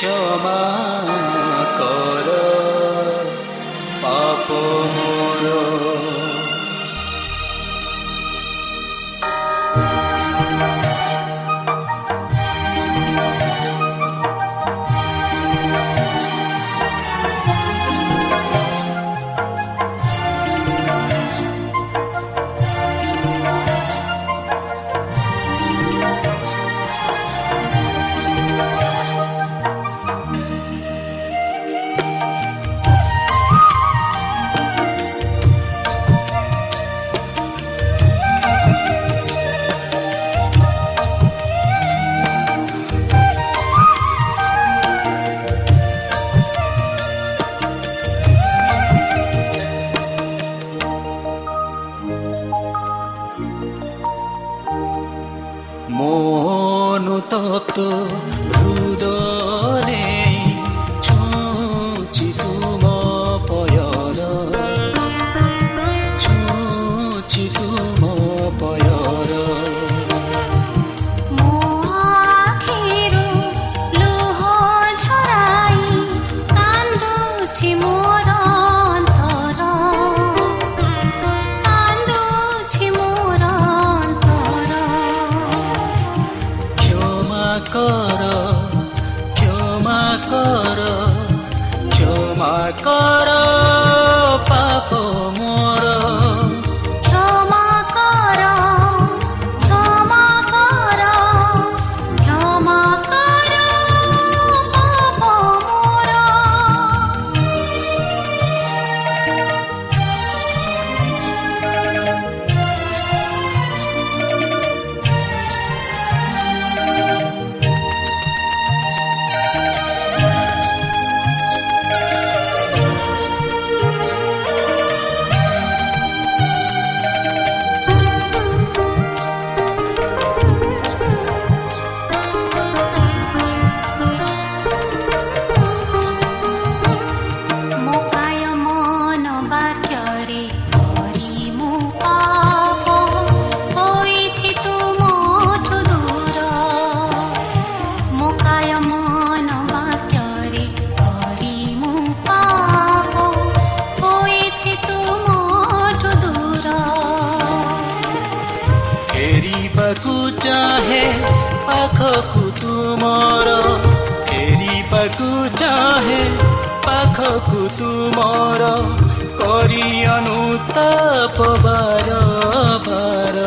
କ୍ଷମା মনুতপ্ত হৃদয়ে ତୁମର ଫେରିବାକୁ ଚାହେଁ ପାଖକୁ ତୁମର କରି ଅନୁତାପ ବାର ବାର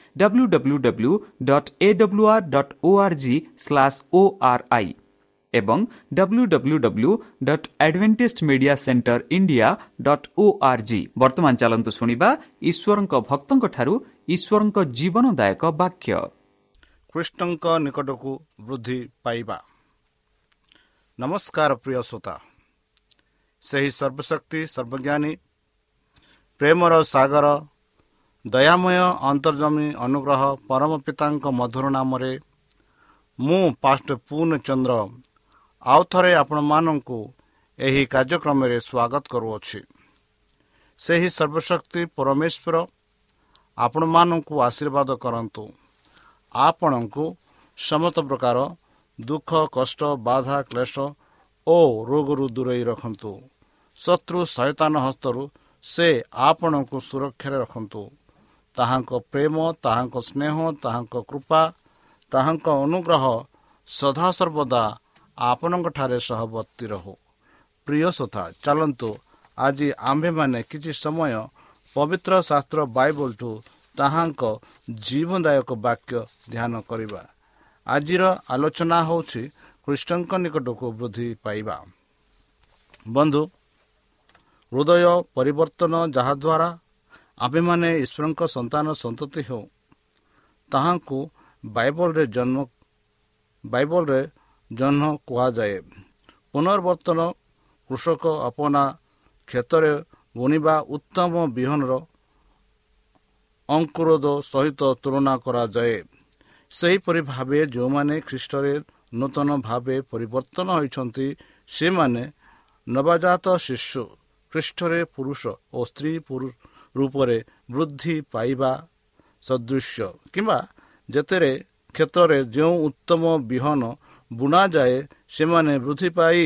dot O R G slash O R I ଏବଂ W W dot centre India dot O R G ବର୍ତ୍ତମାନ ଚାଲନ୍ତୁ ଶୁଣିବା ଈଶ୍ୱରଙ୍କ ଭକ୍ତଙ୍କଠାରୁ ଈଶ୍ୱରଙ୍କ ଜୀବନଦାୟକ ବାକ୍ୟ ଖ୍ରୀଷ୍ଟଙ୍କ ନିକଟକୁ ବୃଦ୍ଧି ପାଇବା ନମସ୍କାର ଦୟାମୟ ଅନ୍ତର୍ଜମୀ ଅନୁଗ୍ରହ ପରମ ପିତାଙ୍କ ମଧୁର ନାମରେ ମୁଁ ପାଷ୍ଟ ପୂର୍ଣ୍ଣଚନ୍ଦ୍ର ଆଉ ଥରେ ଆପଣମାନଙ୍କୁ ଏହି କାର୍ଯ୍ୟକ୍ରମରେ ସ୍ୱାଗତ କରୁଅଛି। ସେହି ସର୍ବଶକ୍ତି ପରମେଶ୍ୱର ଆପଣମାନଙ୍କୁ ଆଶୀର୍ବାଦ କରନ୍ତୁ। ଆପଣଙ୍କୁ ସମସ୍ତ ପ୍ରକାର ଦୁଃଖ କଷ୍ଟ ବାଧା କ୍ଲେଶ ଓ ରୋଗରୁ ଦୂରେଇ ରଖନ୍ତୁ। ଶତ୍ରୁ ସୈତାନ ହସ୍ତରୁ ସେ ଆପଣଙ୍କୁ ସୁରକ୍ଷାରେ ରଖନ୍ତୁ। ତାହାଙ୍କ ପ୍ରେମ ତାହାଙ୍କ ସ୍ନେହ ତାହାଙ୍କ କୃପା ତାହାଙ୍କ ଅନୁଗ୍ରହ ସଦାସର୍ବଦା ଆପଣଙ୍କଠାରେ ସହବର୍ତ୍ତୀ ରହୁ। ପ୍ରିୟ ସଥା ଚାଲନ୍ତୁ ଆଜି ଆମ୍ଭେମାନେ କିଛି ସମୟ ପବିତ୍ର ଶାସ୍ତ୍ର ବାଇବଲଠୁ ତାହାଙ୍କ ଜୀବନଦାୟକ ବାକ୍ୟ ଧ୍ୟାନ କରିବା। ଆଜିର ଆଲୋଚନା ହେଉଛି ଖ୍ରୀଷ୍ଟଙ୍କ ନିକଟକୁ ବୃଦ୍ଧି ପାଇବା। ବନ୍ଧୁ ହୃଦୟ ପରିବର୍ତ୍ତନ ଯାହାଦ୍ୱାରା ଆମ୍ଭେମାନେ ଈଶ୍ୱରଙ୍କ ସନ୍ତାନ ସନ୍ତତି ହେଉ। ତାହାଙ୍କୁ ବାଇବଲରେ ଜନ୍ମ ବାଇବଲରେ ଜହ୍ନ କୁହାଯାଏ। ପୁନର୍ବର୍ତ୍ତନ କୃଷକ ଆପନା କ୍ଷେତରେ ବୁଣିବା ଉତ୍ତମ ବିହନର ଅଙ୍କୁରୋଧ ସହିତ ତୁଳନା କରାଯାଏ। ସେହିପରି ଭାବେ ଯେଉଁମାନେ ଖ୍ରୀଷ୍ଟରେ ନୂତନ ଭାବେ ପରିବର୍ତ୍ତନ ହୋଇଛନ୍ତି ସେମାନେ ନବଜାତ ଶିଶୁ ଖ୍ରୀଷ୍ଟରେ ପୁରୁଷ ଓ ସ୍ତ୍ରୀ ରୂପରେ ବୃଦ୍ଧି ପାଇବା ସଦୃଶ୍ୟ। କିମ୍ବା ଯେତେରେ କ୍ଷେତ୍ରରେ ଯେଉଁ ଉତ୍ତମ ବିହନ ବୁଣାଯାଏ ସେମାନେ ବୃଦ୍ଧି ପାଇ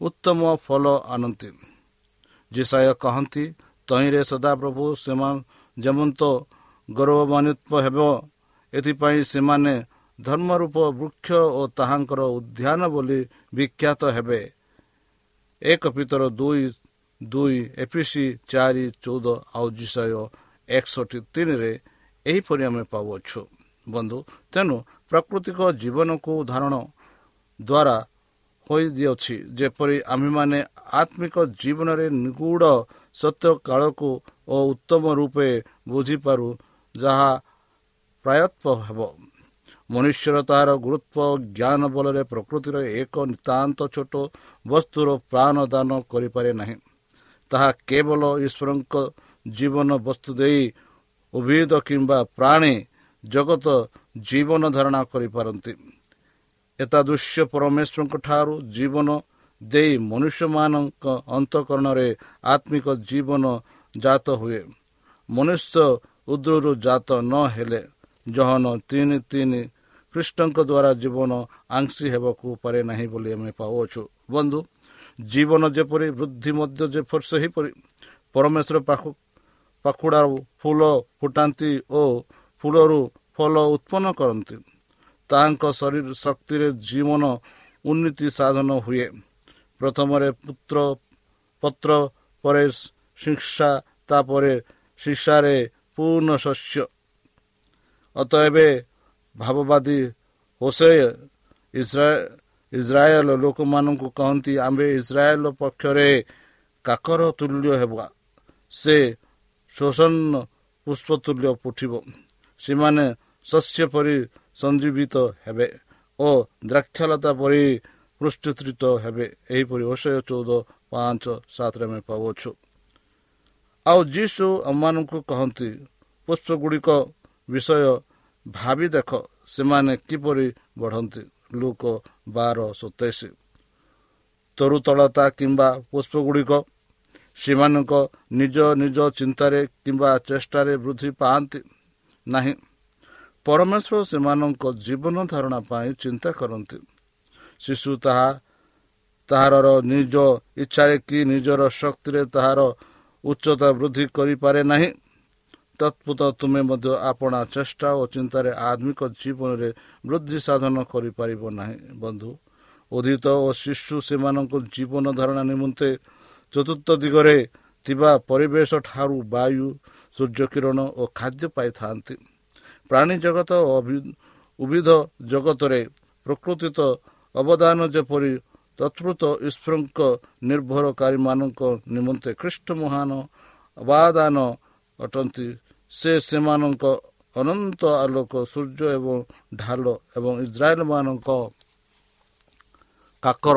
ଉତ୍ତମ ଫଳ ଆଣନ୍ତି। ଜିସାୟ କହନ୍ତି ତହିଁରେ ସଦାପ୍ରଭୁ ସେମାନେ ଯେମନ୍ତ ଗୌରବାନ୍ୱିତ ହେବ ଏଥିପାଇଁ ସେମାନେ ଧର୍ମରୂପ ବୃକ୍ଷ ଓ ତାହାଙ୍କର ଉଦ୍ୟାନ ବୋଲି ବିଖ୍ୟାତ ହେବେ। ଏକ ପିତର ଦୁଇ ଦୁଇ ଏପିସି ଚାରି ଚଉଦ ଆଉ ଜିସାୟ ଏକଷଠି ତିନିରେ ଏହିପରି ଆମେ ପାଉଅଛୁ। ବନ୍ଧୁ ତେଣୁ ପ୍ରାକୃତିକ ଜୀବନକୁ ଧାରଣ ଦ୍ୱାରା ହୋଇଦିଅଛି ଯେପରି ଆମ୍ଭେମାନେ ଆତ୍ମିକ ଜୀବନରେ ନିଗୁଢ଼ ସତ୍ୟ କାଳକୁ ଓ ଉତ୍ତମ ରୂପେ ବୁଝିପାରୁ ଯାହା ପ୍ରାୟତ୍ୱ ହେବ। ମନୁଷ୍ୟର ତାହାର ଗୁରୁତ୍ୱ ଜ୍ଞାନ ବଳରେ ପ୍ରକୃତିର ଏକ ନିତାନ୍ତ ଛୋଟ ବସ୍ତୁର ପ୍ରାଣ ଦାନ କରିପାରେ ନାହିଁ। ତାହା କେବଳ ଈଶ୍ୱରଙ୍କ ଜୀବନ ବସ୍ତୁ ଦେଇ ଉଦ୍ଭିଦ କିମ୍ବା ପ୍ରାଣୀ ଜଗତ ଜୀବନ ଧାରଣା କରିପାରନ୍ତି। ଏତାଦୃଶ୍ୟ ପରମେଶ୍ୱରଙ୍କ ଠାରୁ ଜୀବନ ଦେଇ ମନୁଷ୍ୟମାନଙ୍କ ଅନ୍ତଃକରଣରେ ଆତ୍ମିକ ଜୀବନ ଜାତ ହୁଏ। ମନୁଷ୍ୟ ଉଦ୍ରରୁ ଜାତ ନ ହେଲେ ଜହନ ତିନି ତିନି ଖ୍ରୀଷ୍ଟଙ୍କ ଦ୍ୱାରା ଜୀବନ ଆଂଶୀ ହେବାକୁ ପାରେ ନାହିଁ ବୋଲି ଆମେ ପାଉଅଛୁ। ବନ୍ଧୁ ଜୀବନ ଯେପରି ବୃଦ୍ଧି ମଧ୍ୟ ଯେପରି ସେହିପରି। ପରମେଶ୍ୱର ପାଖ ପାଖୁଡ଼ା ଫୁଲ ଫୁଟାନ୍ତି ଓ ଫୁଲରୁ ଫଳ ଉତ୍ପନ୍ନ କରନ୍ତି। ତାହାଙ୍କ ଶରୀର ଶକ୍ତିରେ ଜୀବନ ଉନ୍ନତି ସାଧନ ହୁଏ। ପ୍ରଥମରେ ପୁତ୍ର ପତ୍ର ପରେ ଶିକ୍ଷା ତାପରେ ଶିକ୍ଷାରେ ପୂର୍ଣ୍ଣ ଶସ୍ୟ। ଅତଏବ ଭାବବାଦୀ ହୋସେ ଇସ୍ରାଏଲ ଲୋକମାନଙ୍କୁ କହନ୍ତି ଆମ୍ଭେ ଇସ୍ରାଏଲ ପକ୍ଷରେ କାକର ତୁଲ୍ୟ ହେବା। ସେ ଶୋଷଣ ପୁଷ୍ପ ତୁଲ୍ୟ ଫୁଟିବ। ସେମାନେ ଶସ୍ୟ ପରି ସଞ୍ଜୀବିତ ହେବେ ଓ ଦ୍ରାକ୍ଷାଲତା ପରି ପୃଷ୍ଠିତ ହେବେ। ଏହିପରି ଔଷୟ ଚଉଦ ପାଞ୍ଚ ସାତରେ ଆମେ ପାଉଛୁ ଆଉ ଯୀଶୁ ଆମମାନଙ୍କୁ କହନ୍ତି ପୁଷ୍ପ ଗୁଡ଼ିକ ବିଷୟ ଭାବି ଦେଖ ସେମାନେ କିପରି ବଢ଼ନ୍ତି? ଲୁକ ବାର ସତେଇଶ। ତରୁତଳତା କିମ୍ବା ପୁଷ୍ପଗୁଡ଼ିକ ସେମାନଙ୍କ ନିଜ ନିଜ ଚିନ୍ତାରେ କିମ୍ବା ଚେଷ୍ଟାରେ ବୃଦ୍ଧି ପାଆନ୍ତି ନାହିଁ। ପରମେଶ୍ୱର ସେମାନଙ୍କ ଜୀବନ ଧାରଣା ପାଇଁ ଚିନ୍ତା କରନ୍ତି। ଶିଶୁ ତାହା ତାହାର ନିଜ ଇଚ୍ଛାରେ କି ନିଜର ଶକ୍ତିରେ ତାହାର ଉଚ୍ଚତା ବୃଦ୍ଧି କରିପାରେ ନାହିଁ। ତତ୍ପୁତ ତୁମେ ମଧ୍ୟ ଆପଣା ଚେଷ୍ଟା ଓ ଚିନ୍ତାରେ ଆତ୍ମିକ ଜୀବନରେ ବୃଦ୍ଧି ସାଧନ କରିପାରିବ ନାହିଁ। ବନ୍ଧୁ ଉଦ୍ଧିତ ଓ ଶିଶୁ ସେମାନଙ୍କ ଜୀବନ ଧାରଣା ନିମନ୍ତେ ଚତୁର୍ଥ ଦିଗରେ ଥିବା ପରିବେଶ ଠାରୁ ବାୟୁ ସୂର୍ଯ୍ୟ କିରଣ ଓ ଖାଦ୍ୟ ପାଇଥାନ୍ତି। ପ୍ରାଣୀ ଜଗତ ଓ ଉଦ୍ଭିଦ ଜଗତରେ ପ୍ରକୃତିତ ଅବଦାନ ଯେପରି ତତ୍ପୃତ ଈଶ୍ୱରଙ୍କ ନିର୍ଭରକାରୀମାନଙ୍କ ନିମନ୍ତେ ଖ୍ରୀଷ୍ଟ ମହାନ ଅବାଦାନ ଅଟନ୍ତି ସେ ସେମାନଙ୍କ ଅନନ୍ତ ଆଲୋକ ସୂର୍ଯ୍ୟ ଏବଂ ଢାଲ ଏବଂ ଇସ୍ରାଏଲମାନଙ୍କ କାକର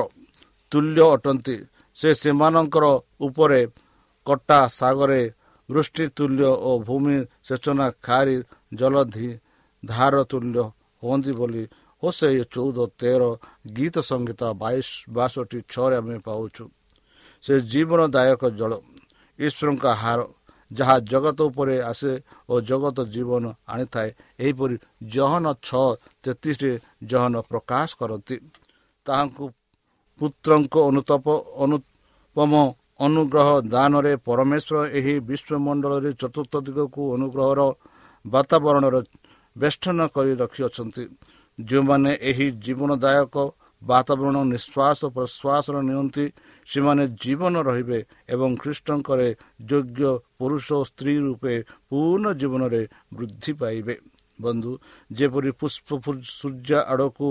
ତୁଲ୍ୟ ଅଟନ୍ତି। ସେ ସେମାନଙ୍କର ଉପରେ କଟା ଶାଗରେ ବୃଷ୍ଟି ତୁଲ୍ୟ ଓ ଭୂମି ସେଚନା ଖାରି ଜଲଧି ଧାର ତୁଲ୍ୟ ହୁଅନ୍ତି ବୋଲି ଓ ସେ ଚଉଦ ତେର ଗୀତ ସଙ୍ଗୀତ ବାଇଶ ବାଷଠି ଛଅରେ ଆମେ ପାଉଛୁ। ସେ ଜୀବନଦାୟକ ଜଳ ଈଶ୍ୱରଙ୍କ ହାର ଯାହା ଜଗତ ଉପରେ ଆସେ ଓ ଜଗତ ଜୀବନ ଆଣିଥାଏ ଏହିପରି ଜହନ ଛଅ ତେତିଶରେ ଜହନ ପ୍ରକାଶ କରନ୍ତି। ତାହାଙ୍କୁ ପୁତ୍ରଙ୍କ ଅନୁତପ ଅନୁପମ ଅନୁଗ୍ରହ ଦାନରେ ପରମେଶ୍ୱର ଏହି ବିଶ୍ୱମଣ୍ଡଳରେ ଚତୁର୍ଥ ଦିଗକୁ ଅନୁଗ୍ରହର ବାତାବରଣର ବେଷ୍ଟନ କରି ରଖିଅଛନ୍ତି। ଯେଉଁମାନେ ଏହି ଜୀବନଦାୟକ ବାତାବରଣ ନିଶ୍ୱାସ ପ୍ରଶ୍ୱାସର ନିଅନ୍ତି। ସେମାନେ ଜୀବନ ରହିବେ ଏବଂ ଖ୍ରୀଷ୍ଟଙ୍କରେ ଯୋଗ୍ୟ ପୁରୁଷ ଓ ସ୍ତ୍ରୀ ରୂପେ ପୂର୍ଣ୍ଣ ଜୀବନରେ ବୃଦ୍ଧି ପାଇବେ। ବନ୍ଧୁ ଯେପରି ପୁଷ୍ପ ସୂର୍ଯ୍ୟ ଆଡ଼କୁ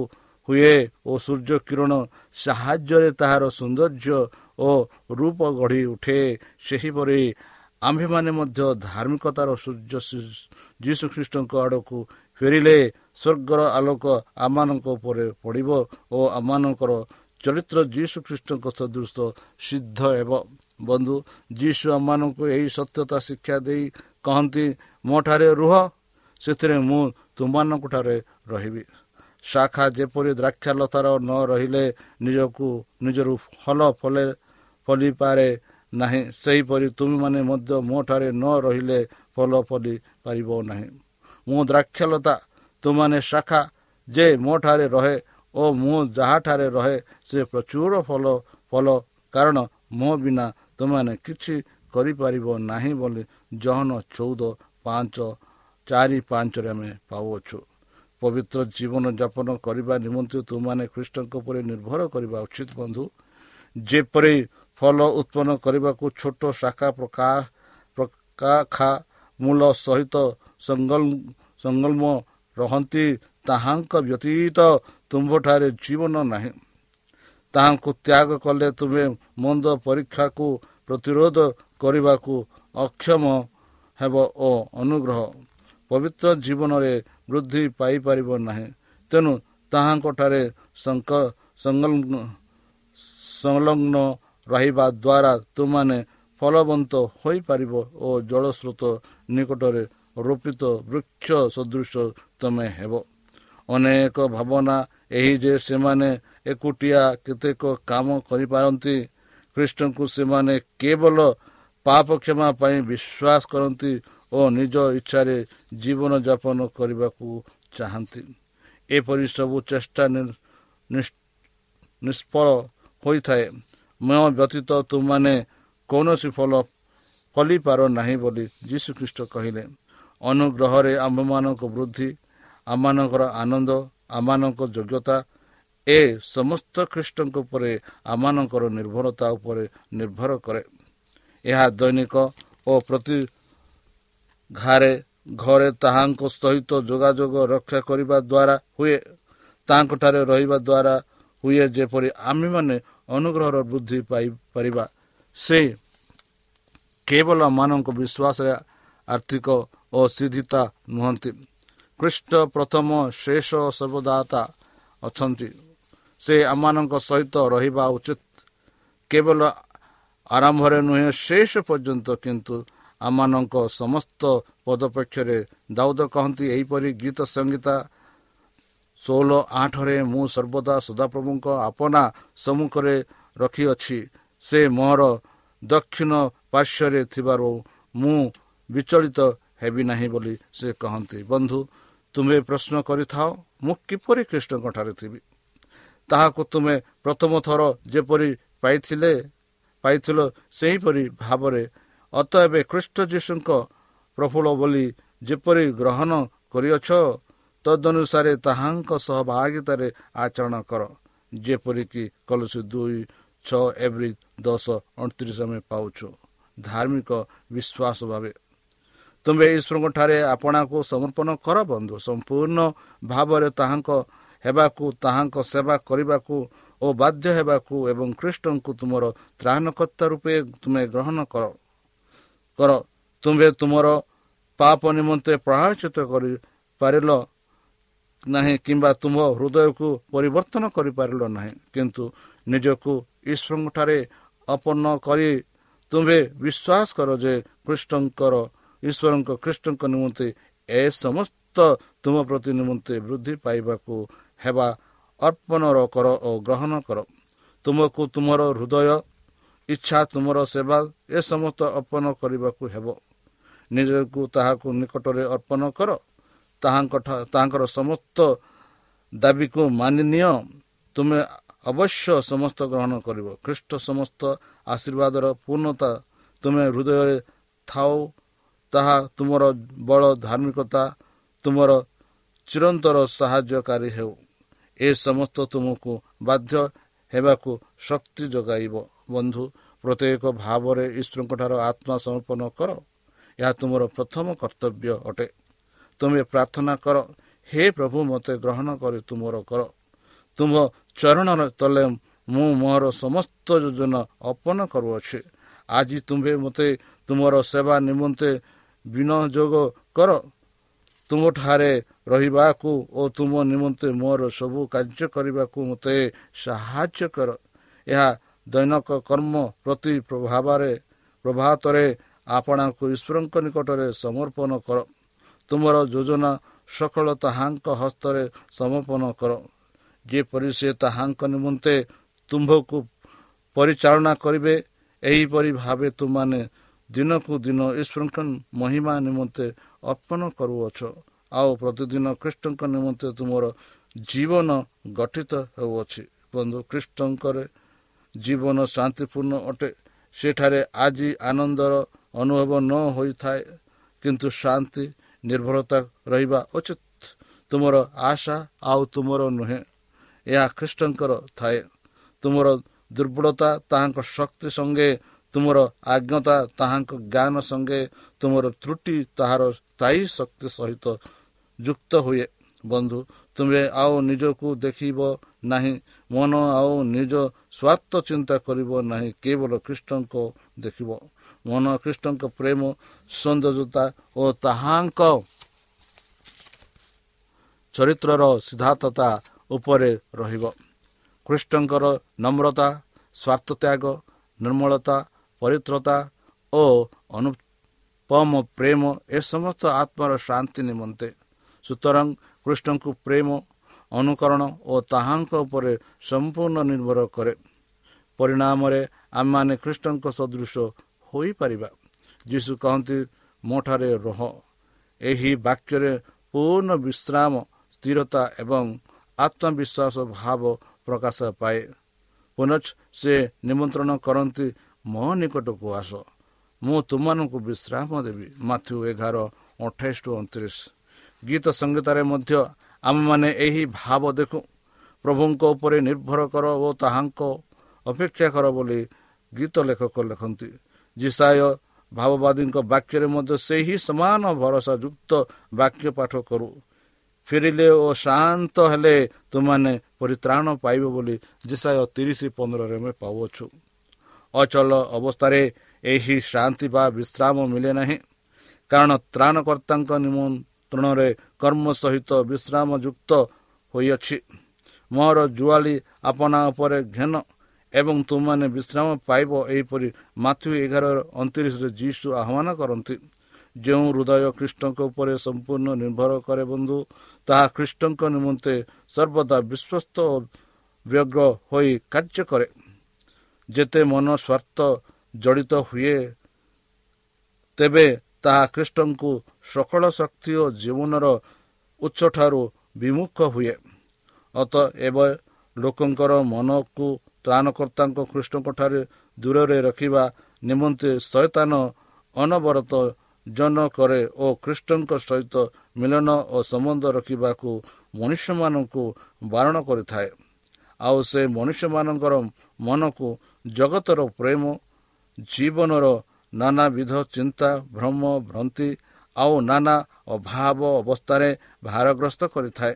ହୁଏ ଓ ସୂର୍ଯ୍ୟ କିରଣ ସାହାଯ୍ୟରେ ତାହାର ସୌନ୍ଦର୍ଯ୍ୟ ଓ ରୂପ ଗଢ଼ି ଉଠେ ସେହିପରି ଆମ୍ଭେମାନେ ମଧ୍ୟ ଧାର୍ମିକତାର ସୂର୍ଯ୍ୟ ଯୀଶୁଖ୍ରୀଷ୍ଟଙ୍କ ଆଡ଼କୁ ଫେରିଲେ ସ୍ୱର୍ଗର ଆଲୋକ ଆମମାନଙ୍କ ଉପରେ ପଡ଼ିବ ଓ ଆମମାନଙ୍କର ଚରିତ୍ର ଯୀଶୁ ଖ୍ରୀଷ୍ଟଙ୍କ ସଦୃଶ ସିଦ୍ଧ ହେବ। ବନ୍ଧୁ ଯୀଶୁ ଆମମାନଙ୍କୁ ଏହି ସତ୍ୟତା ଶିକ୍ଷା ଦେଇ କହନ୍ତି ମୋ ଠାରେ ରୁହ ସେଥିରେ ମୁଁ ତୁମମାନଙ୍କଠାରେ ରହିବି। ଶାଖା ଯେପରି ଦ୍ରାକ୍ଷାଲତାର ନ ରହିଲେ ନିଜକୁ ନିଜରୁ ଫଲ ଫଲେ ଫଲିପାରେ ନାହିଁ। ସେହିପରି ତୁମେମାନେ ମଧ୍ୟ ମୋ ଠାରେ ନ ରହିଲେ ଫଲ ଫଲି ପାରିବ ନାହିଁ। ମୁଁ ଦ୍ରାକ୍ଷଲତା ତୁମାନେ ଶାଖା ଯେ ମୋ ଠାରେ ରହେ ଓ ମୁଁ ଯାହାଠାରେ ରହେ ସେ ପ୍ରଚୁର ଫଲ ଫଲ କାରଣ ମୋ ବିନା ତୁମମାନେ କିଛି କରିପାରିବ ନାହିଁ ବୋଲି ଜହନ ଚଉଦ ପାଞ୍ଚ ଚାରି ପାଞ୍ଚରେ ଆମେ ପାଉଅଛୁ। ପବିତ୍ର ଜୀବନ ଯାପନ କରିବା ନିମନ୍ତେ ତୁମମାନେ ଖ୍ରୀଷ୍ଟଙ୍କ ଉପରେ ନିର୍ଭର କରିବା ଉଚିତ ବନ୍ଧୁ। ଯେପରି ଫଲ ଉତ୍ପନ୍ନ କରିବାକୁ ଛୋଟ ଶାଖା ପ୍ରକାଖା ମୂଳ ସହିତ ସଂଗଲମ ରହନ୍ତି ତାହାଙ୍କ ବ୍ୟତୀତ ତୁମ୍ଭଠାରେ ଜୀବନ ନାହିଁ। ତାହାଙ୍କୁ ତ୍ୟାଗ କଲେ ତୁମେ ମନ୍ଦ ପରୀକ୍ଷାକୁ ପ୍ରତିରୋଧ କରିବାକୁ ଅକ୍ଷମ ହେବ ଓ ଅନୁଗ୍ରହ। ପବିତ୍ର ଜୀବନରେ ବୃଦ୍ଧି ପାଇପାରିବ ନାହିଁ। ତେଣୁ ତାହାଙ୍କଠାରେ ସଂଲଗ୍ନ ରହିବା ଦ୍ୱାରା ତୁମାନେ ଫଳବନ୍ତ ହୋଇପାରିବ ଓ ଜଳସ୍ରୋତ ନିକଟରେ ରୋପିତ ବୃକ୍ଷ ସଦୃଶ ତମେ ହେବ। ଅନେକ ଭାବନା ଏହି ଯେ ସେମାନେ ଏକୁଟିଆ କେତେକ କାମ କରିପାରନ୍ତି ଖ୍ରୀଷ୍ଟଙ୍କୁ ସେମାନେ କେବଳ ପାପ କ୍ଷମା ପାଇଁ ବିଶ୍ୱାସ କରନ୍ତି ଓ ନିଜ ଇଚ୍ଛାରେ ଜୀବନଯାପନ କରିବାକୁ ଚାହାନ୍ତି। ଏପରି ସବୁ ଚେଷ୍ଟା ନିଷ୍ଫଳ ହୋଇଥାଏ। ମୋ ବ୍ୟତୀତ ତୁମମାନେ କୌଣସି ଫଳ ଫଲିପାର ନାହିଁ ବୋଲି ଯୀଶୁଖ୍ରୀଷ୍ଟ କହିଲେ। ଅନୁଗ୍ରହରେ ଆମ୍ଭମାନଙ୍କ ବୃଦ୍ଧି ଆମମାନଙ୍କର ଆନନ୍ଦ ଆମମାନଙ୍କ ଯୋଗ୍ୟତା ଏ ସମସ୍ତ ଖ୍ରୀଷ୍ଟଙ୍କ ଉପରେ ଆମମାନଙ୍କର ନିର୍ଭରତା ଉପରେ ନିର୍ଭର କରେ। ଏହା ଦୈନିକ ଓ ପ୍ରତି ଘରେ ଘରେ ତାହାଙ୍କ ସହିତ ଯୋଗାଯୋଗ ରକ୍ଷା କରିବା ଦ୍ୱାରା ହୁଏ। ତାହାଙ୍କଠାରେ ରହିବା ଦ୍ୱାରା ହୁଏ ଯେପରି ଆମ୍ଭେମାନେ ଅନୁଗ୍ରହର ବୃଦ୍ଧି ପାଇପାରିବା ସେ କେବଳ ମାନଙ୍କ ବିଶ୍ୱାସରେ ଆର୍ଥିକ ଓ ସିଦ୍ଧିତା ନୁହନ୍ତି। ଖ୍ରୀଷ୍ଟ ପ୍ରଥମ ଶେଷ ସର୍ବଦାତା ଅଛନ୍ତି। ସେ ଆମମାନଙ୍କ ସହିତ ରହିବା ଉଚିତ। କେବଳ ଆରମ୍ଭରେ ନୁହେଁ ଶେଷ ପର୍ଯ୍ୟନ୍ତ କିନ୍ତୁ ଆମମାନଙ୍କ ସମସ୍ତ ପଦପକ୍ଷରେ ଦାଉଦ କହନ୍ତି ଏହିପରି ଗୀତ ସଂଗୀତା ଷୋହଳ ଆଠରେ ମୁଁ ସର୍ବଦା ସଦାପ୍ରଭୁଙ୍କ ଆପଣା ସମ୍ମୁଖରେ ରଖିଅଛି। ସେ ମୋର ଦକ୍ଷିଣ ପାର୍ଶ୍ୱରେ ଥିବାରୁ ମୁଁ ବିଚଳିତ ହେବି ନାହିଁ ବୋଲି ସେ କହନ୍ତି। ବନ୍ଧୁ ତୁମେ ପ୍ରଶ୍ନ କରିଥାଅ ମୁଁ କିପରି ଖ୍ରୀଷ୍ଟଙ୍କଠାରେ ଥିବି? ତାହାକୁ ତୁମେ ପ୍ରଥମ ଥର ଯେପରି ପାଇଥିଲେ ପାଇଥିଲ ସେହିପରି ଭାବରେ ଅତ ଏବେ ଖ୍ରୀଷ୍ଟ ଯୀଶୁଙ୍କ ପ୍ରଫୁଲ୍ଲ ବୋଲି ଯେପରି ଗ୍ରହଣ କରିଅଛ ତଦନୁସାରେ ତାହାଙ୍କ ସହଭାଗିତାରେ ଆଚରଣ କର। ଯେପରିକି କଲସି ଦୁଇ ଛଅ ଏଭ୍ରି ଦଶ ଅଣତିରିଶ ଆମେ ପାଉଛୁ। ଧାର୍ମିକ ବିଶ୍ୱାସ ଭାବେ ତୁମେ ଈଶ୍ୱରଙ୍କଠାରେ ଆପଣାକୁ ସମର୍ପଣ କର ବନ୍ଧୁ। ସମ୍ପୂର୍ଣ୍ଣ ଭାବରେ ତାହାଙ୍କ ହେବାକୁ ତାହାଙ୍କ ସେବା କରିବାକୁ ଓ ବାଧ୍ୟ ହେବାକୁ ଏବଂ ଖ୍ରୀଷ୍ଟଙ୍କୁ ତୁମର ତ୍ରାଣକର୍ତ୍ତା ରୂପେ ତୁମେ ଗ୍ରହଣ କର କର। ତୁମ୍ଭେ ତୁମର ପାପ ନିମନ୍ତେ ପ୍ରଭାବିତ କରିପାରିଲ ନାହିଁ କିମ୍ବା ତୁମ୍ଭ ହୃଦୟକୁ ପରିବର୍ତ୍ତନ କରିପାରିଲ ନାହିଁ। କିନ୍ତୁ ନିଜକୁ ଈଶ୍ୱରଙ୍କଠାରେ ଅପନ୍ନ କରି ତୁମ୍ଭେ ବିଶ୍ୱାସ କର ଯେ ଖ୍ରୀଷ୍ଟଙ୍କର ଈଶ୍ୱରଙ୍କ ଖ୍ରୀଷ୍ଟଙ୍କ ନିମନ୍ତେ ଏ ସମସ୍ତ ତୁମ ପ୍ରତି ନିମନ୍ତେ ବୃଦ୍ଧି ପାଇବାକୁ ହେବା ଅର୍ପଣର କର ଓ ଗ୍ରହଣ କର। ତୁମକୁ ତୁମର ହୃଦୟ ଇଚ୍ଛା ତୁମର ସେବା ଏ ସମସ୍ତ ଅର୍ପଣ କରିବାକୁ ହେବ। ନିଜକୁ ତାହାକୁ ନିକଟରେ ଅର୍ପଣ କର। ତାହାଙ୍କ ତାହାଙ୍କର ସମସ୍ତ ଦାବିକୁ ମାନି ନିଅ। ତୁମେ ଅବଶ୍ୟ ସମସ୍ତ ଗ୍ରହଣ କରିବ। ଖ୍ରୀଷ୍ଟ ସମସ୍ତ ଆଶୀର୍ବାଦର ପୂର୍ଣ୍ଣତା ତୁମେ ହୃଦୟରେ ଥାଉ ତାହା ତୁମର ବଳ ଧାର୍ମିକତା ତୁମର ଚିରନ୍ତର ସାହାଯ୍ୟକାରୀ ହେଉ। ଏ ସମସ୍ତ ତୁମକୁ ବାଧ୍ୟ ହେବାକୁ ଶକ୍ତି ଯୋଗାଇବ। ବନ୍ଧୁ ପ୍ରତ୍ୟେକ ଭାବରେ ଈଶ୍ୱରଙ୍କଠାରୁ ଆତ୍ମା ସମର୍ପଣ କର। ଏହା ତୁମର ପ୍ରଥମ କର୍ତ୍ତବ୍ୟ ଅଟେ। ତୁମେ ପ୍ରାର୍ଥନା କର ହେ ପ୍ରଭୁ ମୋତେ ଗ୍ରହଣ କରି ତୁମର କର। ତୁମ ଚରଣର ତଲେ ମୁଁ ମୋର ସମସ୍ତ ଯୋଜନା ଅର୍ପଣ କରୁଅଛି। ଆଜି ତୁମ୍ଭେ ମୋତେ ତୁମର ସେବା ନିମନ୍ତେ ବିନିଯୋଗ କର। ତୁମଠାରେ ରହିବାକୁ ଓ ତୁମ ନିମନ୍ତେ ମୋର ସବୁ କାର୍ଯ୍ୟ କରିବାକୁ ମୋତେ ସାହାଯ୍ୟ କର। ଏହା ଦୈନିକ କର୍ମ ପ୍ରତି ପ୍ରଭାବରେ ପ୍ରଭାତରେ ଆପଣାକୁ ଈଶ୍ୱରଙ୍କ ନିକଟରେ ସମର୍ପଣ କର। ତୁମର ଯୋଜନା ସକଳ ତାହାଙ୍କ ହସ୍ତରେ ସମର୍ପଣ କର। ଯେପରି ସେ ତାହାଙ୍କ ନିମନ୍ତେ ତୁମ୍ଭକୁ ପରିଚାଳନା କରିବେ ଏହିପରି ଭାବେ ତୁମାନେ ଦିନକୁ ଦିନ ଈଶ୍ୱରଙ୍କ ମହିମା ନିମନ୍ତେ ଅର୍ପଣ କରୁଅଛ। ଆଉ ପ୍ରତିଦିନ ଖ୍ରୀଷ୍ଟଙ୍କ ନିମନ୍ତେ ତୁମର ଜୀବନ ଗଠିତ ହେଉଅଛି। ବନ୍ଧୁ ଖ୍ରୀଷ୍ଟଙ୍କର ଜୀବନ ଶାନ୍ତିପୂର୍ଣ୍ଣ ଅଟେ। ସେଠାରେ ଆଜି ଆନନ୍ଦର ଅନୁଭବ ନ ହୋଇଥାଏ କିନ୍ତୁ ଶାନ୍ତି ନିର୍ଭରତା ରହିବା ଉଚିତ। ତୁମର ଆଶା ଆଉ ତୁମର ନୁହେଁ ଏହା ଖ୍ରୀଷ୍ଟଙ୍କର ଥାଏ। ତୁମର ଦୁର୍ବଳତା ତାହାଙ୍କ ଶକ୍ତି ସଙ୍ଗେ ତୁମର ଆଜ୍ଞତା ତାହାଙ୍କ ଜ୍ଞାନ ସଙ୍ଗେ ତୁମର ତ୍ରୁଟି ତାହାର ସ୍ଥାୟୀ ଶକ୍ତି ସହିତ ଯୁକ୍ତ ହୁଏ। ବନ୍ଧୁ ତୁମେ ଆଉ ନିଜକୁ ଦେଖିବ ନାହିଁ ମନ ଆଉ ନିଜ ସ୍ୱାର୍ଥ ଚିନ୍ତା କରିବ ନାହିଁ କେବଳ ଖ୍ରୀଷ୍ଟଙ୍କ ଦେଖିବ। ମନ ଖ୍ରୀଷ୍ଟଙ୍କ ପ୍ରେମ ସୌନ୍ଦର୍ଯ୍ୟତା ଓ ତାହାଙ୍କ ଚରିତ୍ରର ସିଦ୍ଧାର୍ଥତା ଉପରେ ରହିବ। ଖ୍ରୀଷ୍ଟଙ୍କର ନମ୍ରତା ସ୍ୱାର୍ଥତ୍ୟାଗ ନିର୍ମଳତା ପରିତ୍ରତା ଓ ଅନୁପମ ପ୍ରେମ ଏ ସମସ୍ତ ଆତ୍ମାର ଶାନ୍ତି ନିମନ୍ତେ। ସୁତରାଂ କୃଷ୍ଣଙ୍କୁ ପ୍ରେମ ଅନୁକରଣ ଓ ତାହାଙ୍କ ଉପରେ ସମ୍ପୂର୍ଣ୍ଣ ନିର୍ଭର କରେ। ପରିଣାମରେ ଆମମାନେ ଖ୍ରୀଷ୍ଟଙ୍କ ସଦୃଶ ହୋଇପାରିବା। ଯୀଶୁ କହନ୍ତି ମୋ ଠାରେ ରହ ଏହି ବାକ୍ୟରେ ପୂର୍ଣ୍ଣ ବିଶ୍ରାମ ସ୍ଥିରତା ଏବଂ ଆତ୍ମବିଶ୍ୱାସ ଭାବ ପ୍ରକାଶ ପାଏ। ପୁନଃ ସେ ନିମନ୍ତ୍ରଣ କରନ୍ତି ମୋ ନିକଟକୁ ଆସ। ମୁଁ ତୁମମାନଙ୍କୁ ବିଶ୍ରାମ ଦେବି। ମାଥ୍ୟୁ ଏଗାର ଅଠେଇଶ ଟୁ ଅଣତିରିଶ। ଗୀତ ସଙ୍ଗୀତରେ ମଧ୍ୟ ଆମେମାନେ ଏହି ଭାବ ଦେଖୁ। ପ୍ରଭୁଙ୍କ ଉପରେ ନିର୍ଭର କର ଓ ତାହାଙ୍କ ଅପେକ୍ଷା କର ବୋଲି ଗୀତ ଲେଖକ ଲେଖନ୍ତି। ଜିସାୟ ଭାବବାଦୀଙ୍କ ବାକ୍ୟରେ ମଧ୍ୟ ସେହି ସମାନ ଭରସା ଯୁକ୍ତ ବାକ୍ୟ ପାଠ କରୁ। ଫେରିଲେ ଓ ଶାନ୍ତ ହେଲେ ତୁମାନେ ପରିତ୍ରାଣ ପାଇବ ବୋଲି ଜିସାୟ ତିରିଶ ପନ୍ଦରରେ ଆମେ ପାଉଅଛୁ। ଅଚଳ ଅବସ୍ଥାରେ ଏହି ଶାନ୍ତି ବା ବିଶ୍ରାମ ମିଳେ ନାହିଁ। କାରଣ ତ୍ରାଣକର୍ତ୍ତାଙ୍କ ନିମନ୍ତ୍ରଣରେ କର୍ମ ସହିତ ବିଶ୍ରାମ ଯୁକ୍ତ ହୋଇଅଛି। ମୋର ଜୁଆଳି ଆପଣା ଉପରେ ଘେନ ଏବଂ ତୁମମାନେ ବିଶ୍ରାମ ପାଇବ ଏହିପରି ମାଥ୍ୟୁ ଏଗାର ଅଣତିରିଶରେ ଯୀଶୁ ଆହ୍ୱାନ କରନ୍ତି। ଯେଉଁ ହୃଦୟ ଖ୍ରୀଷ୍ଟଙ୍କ ଉପରେ ସମ୍ପୂର୍ଣ୍ଣ ନିର୍ଭର କରେ ବନ୍ଧୁ ତାହା ଖ୍ରୀଷ୍ଟଙ୍କ ନିମନ୍ତେ ସର୍ବଦା ବିଶ୍ୱସ୍ତ ଓ ବ୍ୟଗ୍ର ହୋଇ କାର୍ଯ୍ୟ କରେ। ଯେତେ ମନ ସ୍ୱାର୍ଥ ଜଡ଼ିତ ହୁଏ ତେବେ ତାହା ଖ୍ରୀଷ୍ଟଙ୍କୁ ସକଳ ଶକ୍ତି ଓ ଜୀବନର ଉଚ୍ଚଠାରୁ ବିମୁଖ ହୁଏ। ଅତ ଏବେ ଲୋକଙ୍କର ମନକୁ ତ୍ରାଣକର୍ତ୍ତାଙ୍କ ଖ୍ରୀଷ୍ଟଙ୍କଠାରେ ଦୂରରେ ରଖିବା ନିମନ୍ତେ ଶୈତାନ ଅନବରତ ଜନ କରେ ଓ ଖ୍ରୀଷ୍ଟଙ୍କ ସହିତ ମିଳନ ଓ ସମ୍ବନ୍ଧ ରଖିବାକୁ ମନୁଷ୍ୟମାନଙ୍କୁ ବାରଣ କରିଥାଏ। ଆଉ ସେ ମନୁଷ୍ୟମାନଙ୍କର ମନକୁ ଜଗତର ପ୍ରେମ ଜୀବନର ନାନାବିଧ ଚିନ୍ତା ଭ୍ରମ ଭ୍ରାନ୍ତି ଆଉ ନାନା ଅଭାବ ଅବସ୍ଥାରେ ଭାରଗ୍ରସ୍ତ କରିଥାଏ।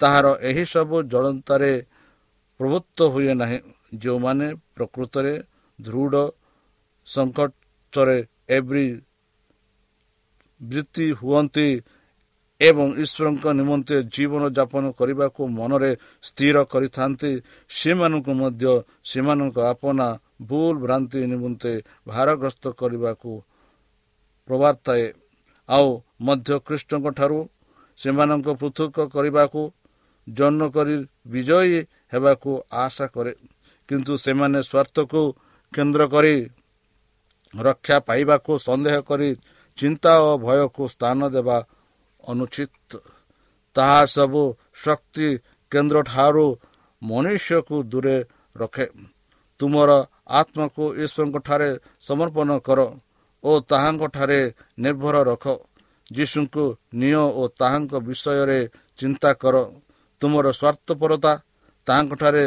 ତାହାର ଏହିସବୁ ଜଳନ୍ତାରେ ପ୍ରଭୁତ୍ୱ ହୁଏ ନାହିଁ। ଯେଉଁମାନେ ପ୍ରକୃତରେ ଦୃଢ଼ ସଙ୍କଟରେ ଏଭ୍ରି ବୃତ୍ତି ହୁଅନ୍ତି ଏବଂ ଈଶ୍ୱରଙ୍କ ନିମନ୍ତେ ଜୀବନଯାପନ କରିବାକୁ ମନରେ ସ୍ଥିର କରିଥାନ୍ତି ସେମାନଙ୍କୁ ମଧ୍ୟ ସେମାନଙ୍କ ଆପଣା ଭୁଲ ଭ୍ରାନ୍ତି ନିମନ୍ତେ ଭାରଗ୍ରସ୍ତ କରିବାକୁ ପ୍ରବାର୍ତ୍ତାଏ। ଆଉ ମଧ୍ୟ ଖ୍ରୀଷ୍ଟଙ୍କ ଠାରୁ ସେମାନଙ୍କ ପୃଥକ କରିବାକୁ ଜନ୍ମ କରି ବିଜୟୀ ହେବାକୁ ଆଶା କରେ। କିନ୍ତୁ ସେମାନେ ସ୍ୱାର୍ଥକୁ କେନ୍ଦ୍ର କରି ରକ୍ଷା ପାଇବାକୁ ସନ୍ଦେହ କରି ଚିନ୍ତା ଓ ଭୟକୁ ସ୍ଥାନ ଦେବା ଅନୁଚିତ। ତାହା ସବୁ ଶକ୍ତି କେନ୍ଦ୍ରଠାରୁ ମନୁଷ୍ୟକୁ ଦୂରେ ରଖେ। ତୁମର ଆତ୍ମାକୁ ଈଶ୍ୱରଙ୍କଠାରେ ସମର୍ପଣ କର ଓ ତାହାଙ୍କଠାରେ ନିର୍ଭର ରଖ। ଯୀଶୁଙ୍କୁ ନିଅ ଓ ତାହାଙ୍କ ବିଷୟରେ ଚିନ୍ତା କର। ତୁମର ସ୍ୱାର୍ଥପରତା ତାହାଙ୍କଠାରେ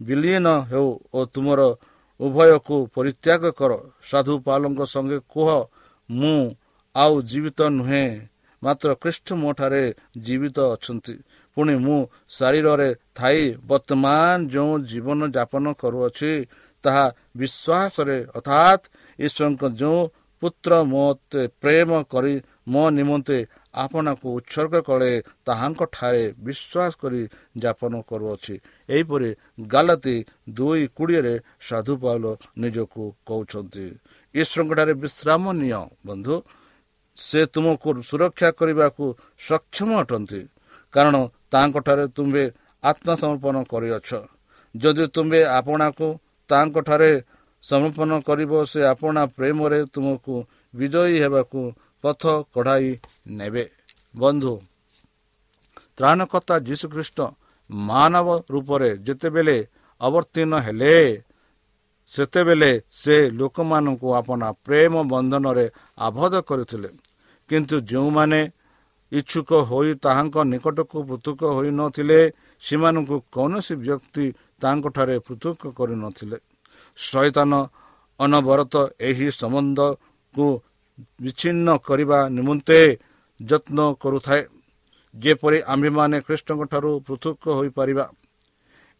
ବିଲୀନ ହେଉ ଓ ତୁମର ଉଭୟକୁ ପରିତ୍ୟାଗ କର। ସାଧୁ ପାଲଙ୍କ ସଙ୍ଗେ କୁହ ମୁଁ ଆଉ ଜୀବିତ ନୁହେଁ। ମାତ୍ର ଖ୍ରୀଷ୍ଟ ମୋ ଠାରେ ଜୀବିତ ଅଛନ୍ତି। ପୁଣି ମୁଁ ଶରୀରରେ ଥାଇ ବର୍ତ୍ତମାନ ଯେଉଁ ଜୀବନ ଯାପନ କରୁଅଛି ତାହା ବିଶ୍ୱାସରେ ଅର୍ଥାତ୍ ଈଶ୍ୱରଙ୍କ ଯେଉଁ ପୁତ୍ର ମୋତେ ପ୍ରେମ କରି ମୋ ନିମନ୍ତେ ଆପଣଙ୍କୁ ଉତ୍ସର୍ଗ କଲେ ତାହାଙ୍କଠାରେ ବିଶ୍ୱାସ କରି ଯାପନ କରୁଅଛି। ଏହିପରି ଗାଲତି ଦୁଇ କୋଡ଼ିଏରେ ସାଧୁ ପାଉଲ ନିଜକୁ କହୁଛନ୍ତି। ଈଶ୍ୱରଙ୍କଠାରେ ବିଶ୍ରାମ ନିଅ ବନ୍ଧୁ। ସେ ତୁମକୁ ସୁରକ୍ଷା କରିବାକୁ ସକ୍ଷମ ଅଟନ୍ତି। କାରଣ ତାଙ୍କଠାରେ ତୁମ୍ଭେ ଆତ୍ମସମର୍ପଣ କରିଅଛ। ଯଦି ତୁମ୍ଭେ ଆପଣାକୁ ତାଙ୍କଠାରେ ସମର୍ପଣ କରିବ ସେ ଆପଣା ପ୍ରେମରେ ତୁମକୁ ବିଜୟୀ ହେବାକୁ ପଥ କଢ଼ାଇ ନେବେ। ବନ୍ଧୁ ତ୍ରାଣକର୍ତ୍ତା ଯୀଶୁଖ୍ରୀଷ୍ଟ ମାନବ ରୂପରେ ଯେତେବେଳେ ଅବତୀର୍ଣ୍ଣ ହେଲେ ସେତେବେଳେ ସେ ଲୋକମାନଙ୍କୁ ଆପଣା ପ୍ରେମ ବନ୍ଧନରେ ଆବଦ୍ଧ କରିଥିଲେ। କିନ୍ତୁ ଯେଉଁମାନେ ଇଚ୍ଛୁକ ହୋଇ ତାହାଙ୍କ ନିକଟକୁ ପୃଥକ ହୋଇନଥିଲେ ସେମାନଙ୍କୁ କୌଣସି ବ୍ୟକ୍ତି ତାଙ୍କଠାରେ ପୃଥକ କରିନଥିଲେ ଶୈତାନ ଅନବରତ ଏହି ସମ୍ବନ୍ଧକୁ ବିଚ୍ଛିନ୍ନ କରିବା ନିମନ୍ତେ ଯତ୍ନ କରୁଥାଏ। ଯେପରି ଆମ୍ଭେମାନେ ଖ୍ରୀଷ୍ଟଙ୍କ ଠାରୁ ପୃଥକ ହୋଇପାରିବା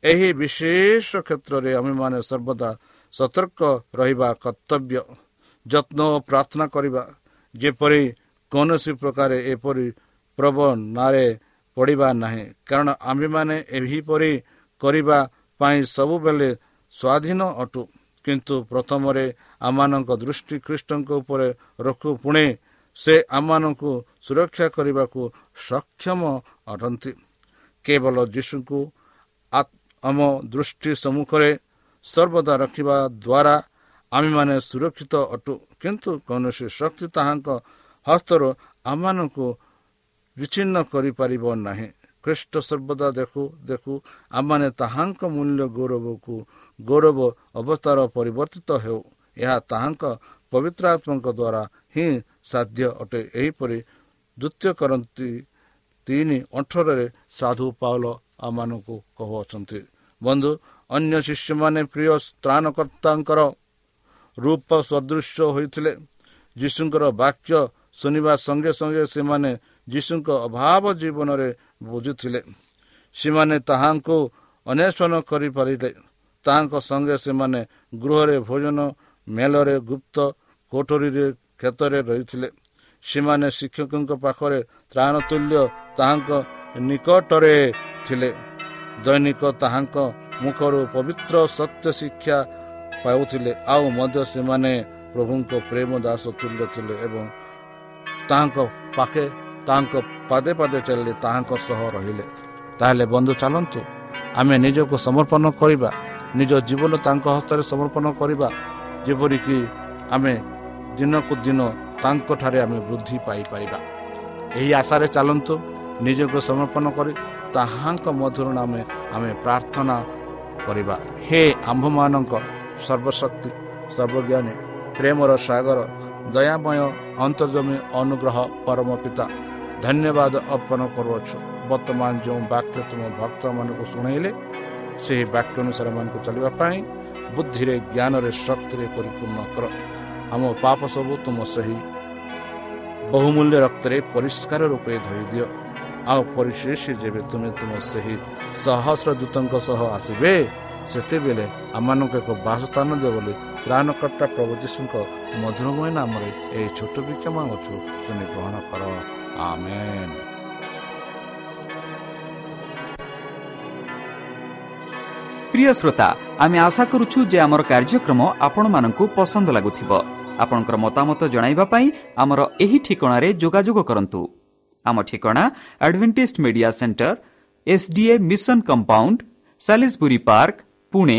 ଏହି ବିଶେଷ କ୍ଷେତ୍ରରେ ଆମ୍ଭେମାନେ ସର୍ବଦା ସତର୍କ ରହିବା କର୍ତ୍ତବ୍ୟ ଯତ୍ନ ଓ ପ୍ରାର୍ଥନା କରିବା। ଯେପରି କୌଣସି ପ୍ରକାର ଏପରି ପ୍ରବ ନାଁରେ ପଡ଼ିବା ନାହିଁ। କାରଣ ଆମ୍ଭେମାନେ ଏହିପରି କରିବା ପାଇଁ ସବୁବେଳେ ସ୍ୱାଧୀନ ଅଟୁ। କିନ୍ତୁ ପ୍ରଥମରେ ଆମମାନଙ୍କ ଦୃଷ୍ଟି ଖ୍ରୀଷ୍ଟଙ୍କ ଉପରେ ରଖୁ ପୁଣି ସେ ଆମମାନଙ୍କୁ ସୁରକ୍ଷା କରିବାକୁ ସକ୍ଷମ ଅଟନ୍ତି। କେବଳ ଯୀଶୁଙ୍କୁ ଆମ ଦୃଷ୍ଟି ସମ୍ମୁଖରେ ସର୍ବଦା ରଖିବା ଦ୍ୱାରା ଆମେମାନେ ସୁରକ୍ଷିତ ଅଟୁ। କିନ୍ତୁ କୌଣସି ଶକ୍ତି ତାହାଙ୍କ ହସ୍ତରୁ ଆମମାନଙ୍କୁ ବିଚ୍ଛିନ୍ନ କରିପାରିବ ନାହିଁ। ଖ୍ରୀଷ୍ଟ ସର୍ବଦା ଦେଖୁ ଦେଖୁ ଆମମାନେ ତାହାଙ୍କ ମୂଲ୍ୟ ଗୌରବକୁ ଗୌରବ ଅବସ୍ଥାର ପରିବର୍ତ୍ତିତ ହେଉ। ଏହା ତାହାଙ୍କ ପବିତ୍ର ଆତ୍ମାଙ୍କ ଦ୍ୱାରା ହିଁ ସାଧ୍ୟ ଅଟେ। ଏହିପରି ଦ୍ୱିତୀୟ କରନ୍ତି ତିନି ଅଠରରେ ସାଧୁ ପାଉଲ ଆମମାନଙ୍କୁ କହୁଅଛନ୍ତି ବନ୍ଧୁ ଅନ୍ୟ ଶିଷ୍ୟମାନେ ପ୍ରିୟ ତ୍ରାଣକର୍ତ୍ତାଙ୍କର ରୂପ ସଦୃଶ ହୋଇଥିଲେ। ଯୀଶୁଙ୍କର ବାକ୍ୟ ଶୁଣିବା ସଙ୍ଗେ ସଙ୍ଗେ ସେମାନେ ଯୀଶୁଙ୍କ ଅଭାବ ଜୀବନରେ ବୁଝୁଥିଲେ। ସେମାନେ ତାହାଙ୍କୁ ଅନ୍ୱେଷଣ କରିପାରିଲେ। ତାହାଙ୍କ ସଙ୍ଗେ ସେମାନେ ଗୃହରେ ଭୋଜନ ମେଲରେ ଗୁପ୍ତ କୋଠରୀରେ କ୍ଷେତରେ ରହିଥିଲେ। ସେମାନେ ଶିକ୍ଷକଙ୍କ ପାଖରେ ତ୍ରାଣ ତୁଲ୍ୟ ତାହାଙ୍କ ନିକଟରେ ଥିଲେ। ଦୈନିକ ତାହାଙ୍କ ମୁଖରୁ ପବିତ୍ର ସତ୍ୟ ଶିକ୍ଷା ପାଉଥିଲେ। ଆଉ ମଧ୍ୟ ସେମାନେ ପ୍ରଭୁଙ୍କ ପ୍ରେମ ଦାସ ତୁଲ୍ୟ ଥିଲେ ଏବଂ ତାହାଙ୍କ ପାଖେ ତାହାଙ୍କ ପାଦେ ପାଦେ ଚାଲିଲେ ତାହାଙ୍କ ସହ ରହିଲେ ତାହେଲେ ବନ୍ଧୁ ଚାଲନ୍ତୁ ଆମେ ନିଜକୁ ସମର୍ପଣ କରିବା ନିଜ ଜୀବନ ତାଙ୍କ ହସ୍ତରେ ସମର୍ପଣ କରିବା ଯେପରିକି ଆମେ ଦିନକୁ ଦିନ ତାଙ୍କଠାରେ ଆମେ ବୃଦ୍ଧି ପାଇପାରିବା ଏହି ଆଶାରେ ଚାଲନ୍ତୁ ନିଜକୁ ସମର୍ପଣ କରି ତାହାଙ୍କ ମଧୁର ନାମେ ଆମେ ପ୍ରାର୍ଥନା କରିବା ହେ ଆମ୍ଭମାନଙ୍କ ସର୍ବଶକ୍ତି ସର୍ବଜ୍ଞାନୀ ପ୍ରେମର ସାଗର ଦୟାମୟ ଅନ୍ତର୍ଜମୀ ଅନୁଗ୍ରହ ପରମ ପିତା ଧନ୍ୟବାଦ ଅର୍ପଣ କରୁଅଛୁ ବର୍ତ୍ତମାନ ଯେଉଁ ବାକ୍ୟ ତୁମ ଭକ୍ତମାନଙ୍କୁ ଶୁଣାଇଲେ ସେହି ବାକ୍ୟ ଅନୁସାରେ ମାନଙ୍କୁ ଚାଲିବା ପାଇଁ ବୁଦ୍ଧିରେ ଜ୍ଞାନରେ ଶକ୍ତିରେ ପରିପୂର୍ଣ୍ଣ କର ଆମ ପାପ ସବୁ ତୁମ ସେହି ବହୁମୂଲ୍ୟ ରକ୍ତରେ ପରିଷ୍କାର ରୂପେ ଧୋଇଦିଅ ଆଉ ପରିଶେଷ ଯେବେ ତୁମେ ତୁମ ସେହି ସହସ୍ର ଦୂତଙ୍କ ସହ ଆସିବେ ସେତେବେଳେ ଆମମାନଙ୍କୁ ଏକ ବାସସ୍ଥାନ ଦିଅ ବୋଲି ত্রাণকর্তা প্রভু যীশু মধুরময় নামে এই ছোট বিক্ষা মানুষ তুমি গ্রহণ কর আমেন প্রিয় শ্রোতা আমি আশা করুছু যে আমার কার্যক্রম আপনার পসন্দ লাগুব আপনার মতামত পাই আমার এই ঠিকার যোগাযোগ করতু আম ঠিকনা advantage media centre SDA mission compound সাি park Pune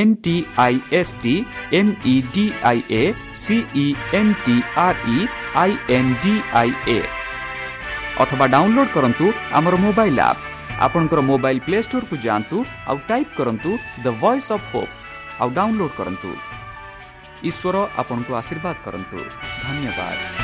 N T I S T M E D I A C E N T R E I N D I A ଅଥବା ଡାଉନଲୋଡ୍ କରନ୍ତୁ ଆମର ମୋବାଇଲ୍ ଆପ୍ ଆପଣଙ୍କର mobile play ଷ୍ଟୋରକୁ ଯାଆନ୍ତୁ ଆଉ type କରନ୍ତୁ the voice of Hope ଆଉ download କରନ୍ତୁ ଈଶ୍ୱର ଆପଣଙ୍କୁ ଆଶୀର୍ବାଦ କରନ୍ତୁ ଧନ୍ୟବାଦ